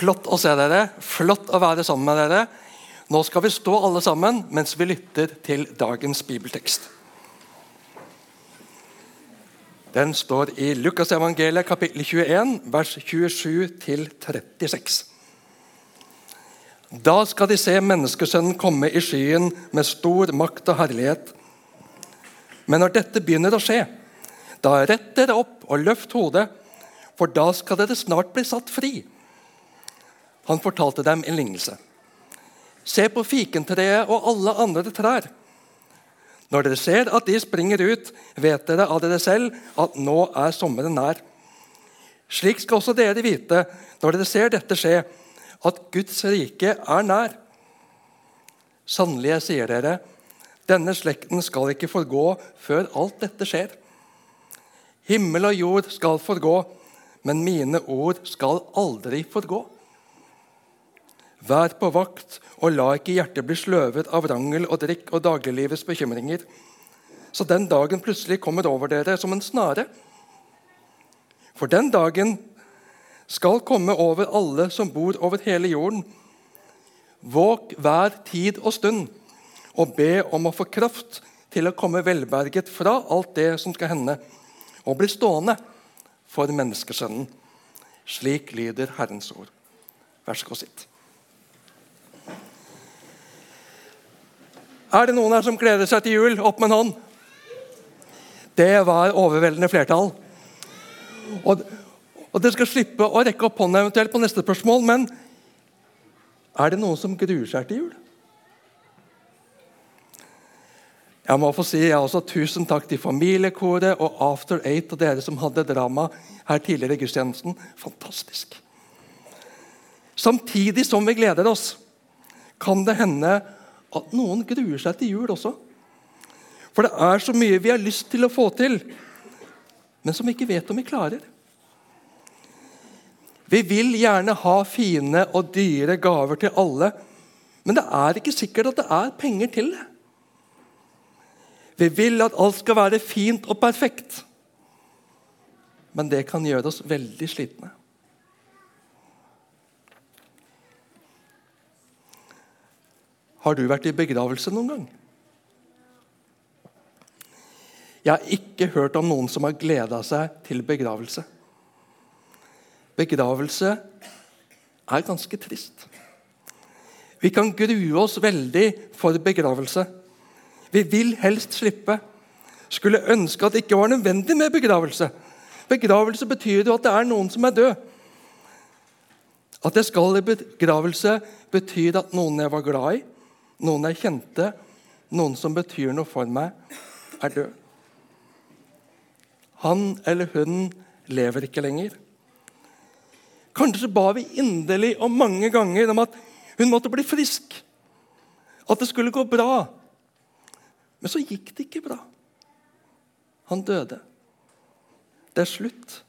Flott å se dere. Flott å være sammen med dere. Nå skal vi stå alle sammen mens vi lytter til dagens bibeltekst. Den står i Lukasevangeliet kapittel 21, vers 27-36. Da skal de se menneskesønnen komme i skyen med stor makt og herlighet. Men når dette begynner å skje, da rett dere opp og løft hodet, for da skal dere snart bli satt fri. Han fortalte dem en lignelse. Se på fikentreet og alle andre trær. Når dere ser at de springer ut, vet dere av dere selv at nå er sommeren nær. Slik skal også dere vite, når dere ser dette skje, at Guds rike er nær. Sannelig, sier dere, denne slekten skal ikke forgå før alt dette skjer. Himmel og jord skal forgå, men mine ord skal aldri forgå. Vær på vakt, og la ikke hjertet bli sløvet av rangel og drikk og dagliglivets bekymringer, så den dagen plutselig kommer over dere som en snare. For den dagen skal komme over alle som bor over hele jorden. Våg hver tid og stund, og be om å få kraft til å komme velberget fra alt det som skal hende, og bli stående for menneskesønnen. Slik lyder Herrens ord. Vær så god, sitt. Er det noen her som gleder seg til jul? Opp med en hånd. Det var overveldende flertall. Og, og Dere skal slippe å rekke opp hånda eventuelt på neste spørsmål, men er det noen som gruer seg til jul? Jeg må få si jeg også Tusen takk til familiekoret og After Eight og dere som hadde drama her tidligere i gudstjenesten. Fantastisk. Samtidig som vi gleder oss, kan det hende at noen gruer seg til jul også. For det er så mye vi har lyst til å få til, men som vi ikke vet om vi klarer. Vi vil gjerne ha fine og dyre gaver til alle, men det er ikke sikkert at det er penger til det. Vi vil at alt skal være fint og perfekt, men det kan gjøre oss veldig slitne. Har du vært i begravelse noen gang? Jeg har ikke hørt om noen som har gleda seg til begravelse. Begravelse er ganske trist. Vi kan grue oss veldig for begravelse. Vi vil helst slippe. Skulle ønske at det ikke var nødvendig med begravelse. Begravelse betyr jo at det er noen som er død. At jeg skal i begravelse, betyr at noen jeg var glad i, noen jeg kjente, noen som betyr noe for meg, er død. Han eller hun lever ikke lenger. Kanskje ba vi inderlig og mange ganger om at hun måtte bli frisk. At det skulle gå bra. Men så gikk det ikke bra. Han døde. Det er slutt.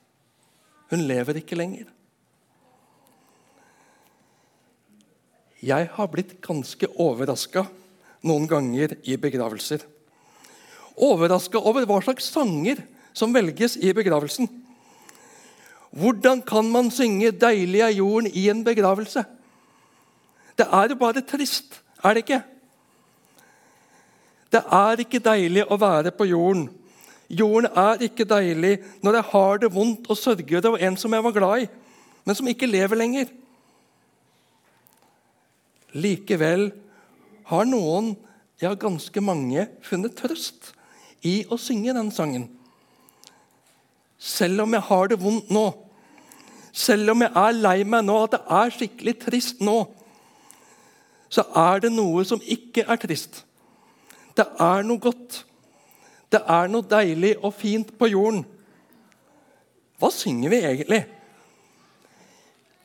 Hun lever ikke lenger. Jeg har blitt ganske overraska noen ganger i begravelser. Overraska over hva slags sanger som velges i begravelsen. Hvordan kan man synge 'Deilig er jorden' i en begravelse? Det er jo bare trist, er det ikke? Det er ikke deilig å være på jorden. Jorden er ikke deilig når jeg har det vondt og sørger over en som jeg var glad i, men som ikke lever lenger. Likevel har noen, ja ganske mange, funnet trøst i å synge den sangen. Selv om jeg har det vondt nå, selv om jeg er lei meg nå, at det er skikkelig trist nå, så er det noe som ikke er trist. Det er noe godt. Det er noe deilig og fint på jorden. Hva synger vi egentlig?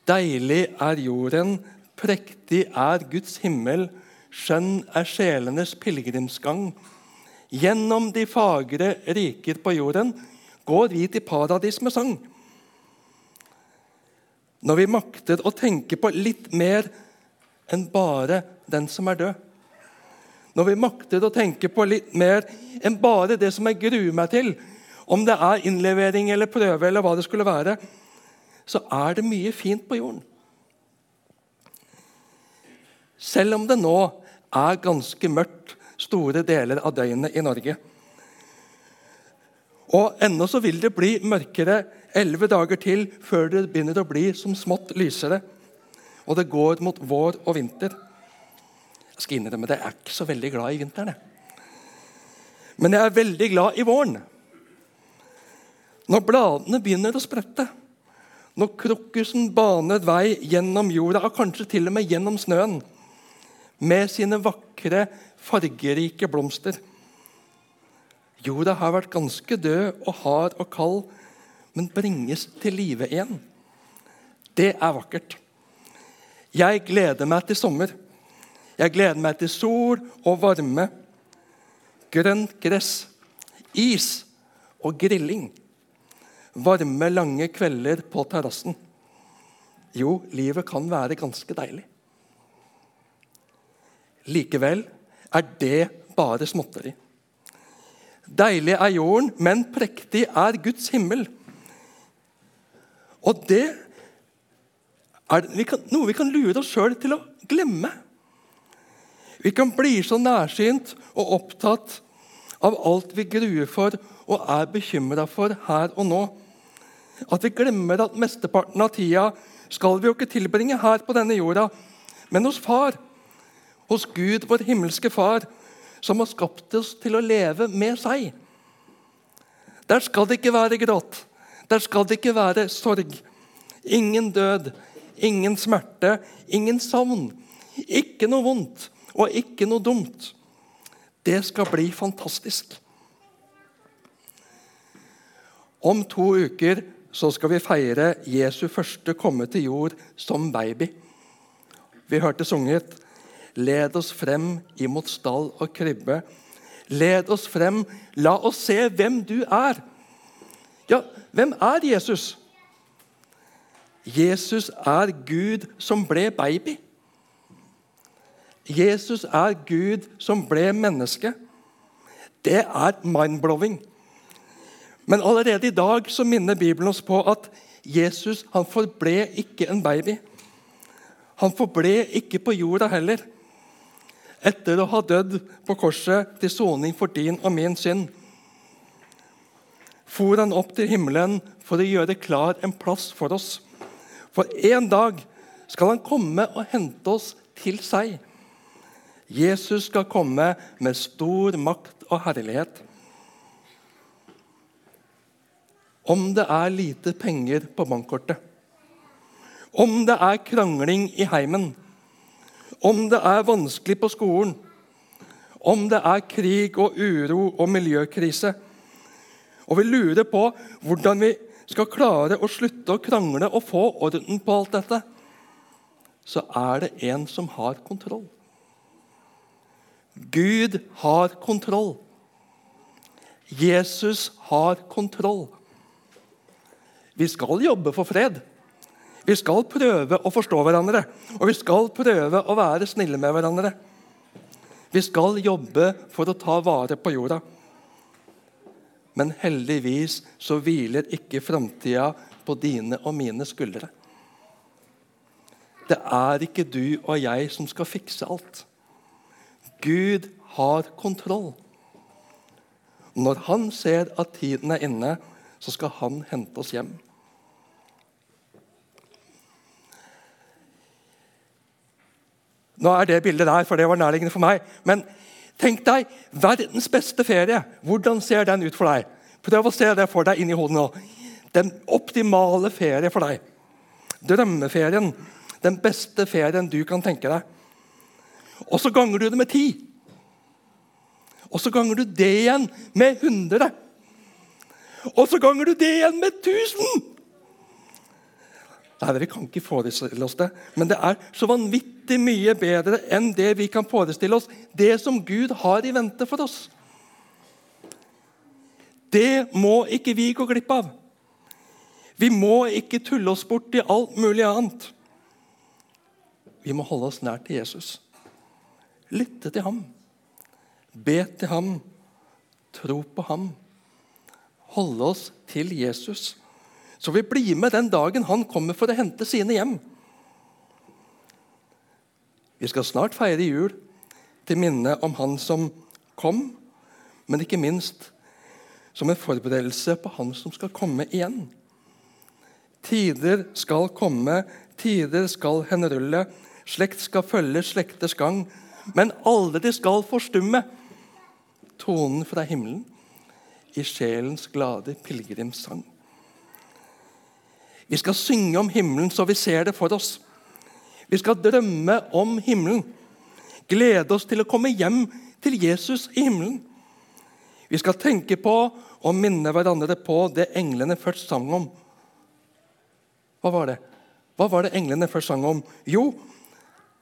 Deilig er jorden Prektig er Guds himmel, skjønn er sjelenes pilegrimsgang. Gjennom de fagre riker på jorden går vi til paradis med sang. Når vi makter å tenke på litt mer enn bare den som er død. Når vi makter å tenke på litt mer enn bare det som jeg gruer meg til, om det er innlevering eller prøve eller hva det skulle være, så er det mye fint på jorden. Selv om det nå er ganske mørkt store deler av døgnet i Norge. Og ennå så vil det bli mørkere elleve dager til før det begynner å bli som smått lysere. Og det går mot vår og vinter. Jeg skal innrømme det, jeg er ikke så veldig glad i vinteren. Men jeg er veldig glad i våren. Når bladene begynner å sprette, når krokusen baner vei gjennom jorda, og kanskje til og med gjennom snøen, med sine vakre, fargerike blomster. Jorda har vært ganske død og hard og kald, men bringes til live igjen. Det er vakkert. Jeg gleder meg til sommer. Jeg gleder meg til sol og varme, grønt gress, is og grilling. Varme, lange kvelder på terrassen. Jo, livet kan være ganske deilig. Likevel er det bare småtteri. Deilig er jorden, men prektig er Guds himmel. Og det er noe vi kan lure oss sjøl til å glemme. Vi kan bli så nærsynt og opptatt av alt vi gruer for og er bekymra for her og nå, at vi glemmer at mesteparten av tida skal vi jo ikke tilbringe her på denne jorda, men hos Far, hos Gud, vår himmelske Far, som har skapt oss til å leve med seg. Der skal det ikke være gråt, der skal det ikke være sorg. Ingen død, ingen smerte, ingen savn. Ikke noe vondt og ikke noe dumt. Det skal bli fantastisk. Om to uker så skal vi feire Jesu første komme til jord som baby. Vi hørte sunget 'Led oss frem imot stall og krybbe'. Led oss frem, la oss se hvem du er. Ja, hvem er Jesus? Jesus er Gud som ble baby. Jesus er Gud som ble menneske. Det er mind-blowing. Men allerede i dag så minner Bibelen oss på at Jesus han forble ikke en baby. Han forble ikke på jorda heller. Etter å ha dødd på korset til soning for din og min synd for han opp til himmelen for å gjøre klar en plass for oss. For en dag skal han komme og hente oss til seg. Jesus skal komme med stor makt og herlighet. Om det er lite penger på bankkortet, om det er krangling i heimen, om det er vanskelig på skolen, om det er krig og uro og miljøkrise, og vi lurer på hvordan vi skal klare å slutte å krangle og få orden på alt dette, så er det en som har kontroll. Gud har kontroll. Jesus har kontroll. Vi skal jobbe for fred. Vi skal prøve å forstå hverandre, og vi skal prøve å være snille med hverandre. Vi skal jobbe for å ta vare på jorda. Men heldigvis så hviler ikke framtida på dine og mine skuldre. Det er ikke du og jeg som skal fikse alt. Gud har kontroll. Når han ser at tiden er inne, så skal han hente oss hjem. Nå er det bildet der, for det var nærliggende for meg. Men tenk deg verdens beste ferie. Hvordan ser den ut for deg? Prøv å se det for deg inni hodet nå. Den optimale ferie for deg. Drømmeferien. Den beste ferien du kan tenke deg. Og så ganger du det med ti. Og så ganger du det igjen med 100. Og så ganger du det igjen med 1000. Nei, Vi kan ikke forestille oss det, men det er så vanvittig mye bedre enn det vi kan forestille oss, det som Gud har i vente for oss. Det må ikke vi gå glipp av. Vi må ikke tulle oss bort i alt mulig annet. Vi må holde oss nær til Jesus. Lytte til ham. Be til ham. Tro på ham. Holde oss til Jesus så vi blir med den dagen han kommer for å hente sine hjem. Vi skal snart feire jul til minne om Han som kom, men ikke minst som en forberedelse på Han som skal komme igjen. Tider skal komme, tider skal henrulle, slekt skal følge slekters gang, men aldri skal forstumme tonen fra himmelen i sjelens glade pilegrimssang. Vi skal synge om himmelen så vi ser det for oss. Vi skal drømme om himmelen. Glede oss til å komme hjem til Jesus i himmelen. Vi skal tenke på og minne hverandre på det englene først sang om. Hva var det? Hva var det englene først sang om? Jo,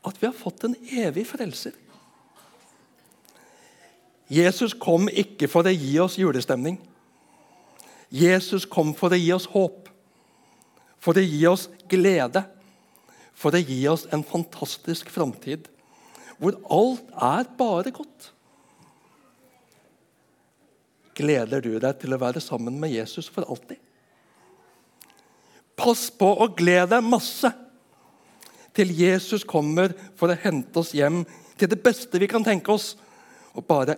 at vi har fått en evig frelser. Jesus kom ikke for å gi oss julestemning. Jesus kom for å gi oss håp, for å gi oss glede for å gi oss en fantastisk framtid hvor alt er bare godt. Gleder du deg til å være sammen med Jesus for alltid? Pass på å glede deg masse til Jesus kommer for å hente oss hjem til det beste vi kan tenke oss, og bare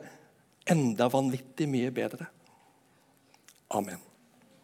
enda vanvittig mye bedre. Amen.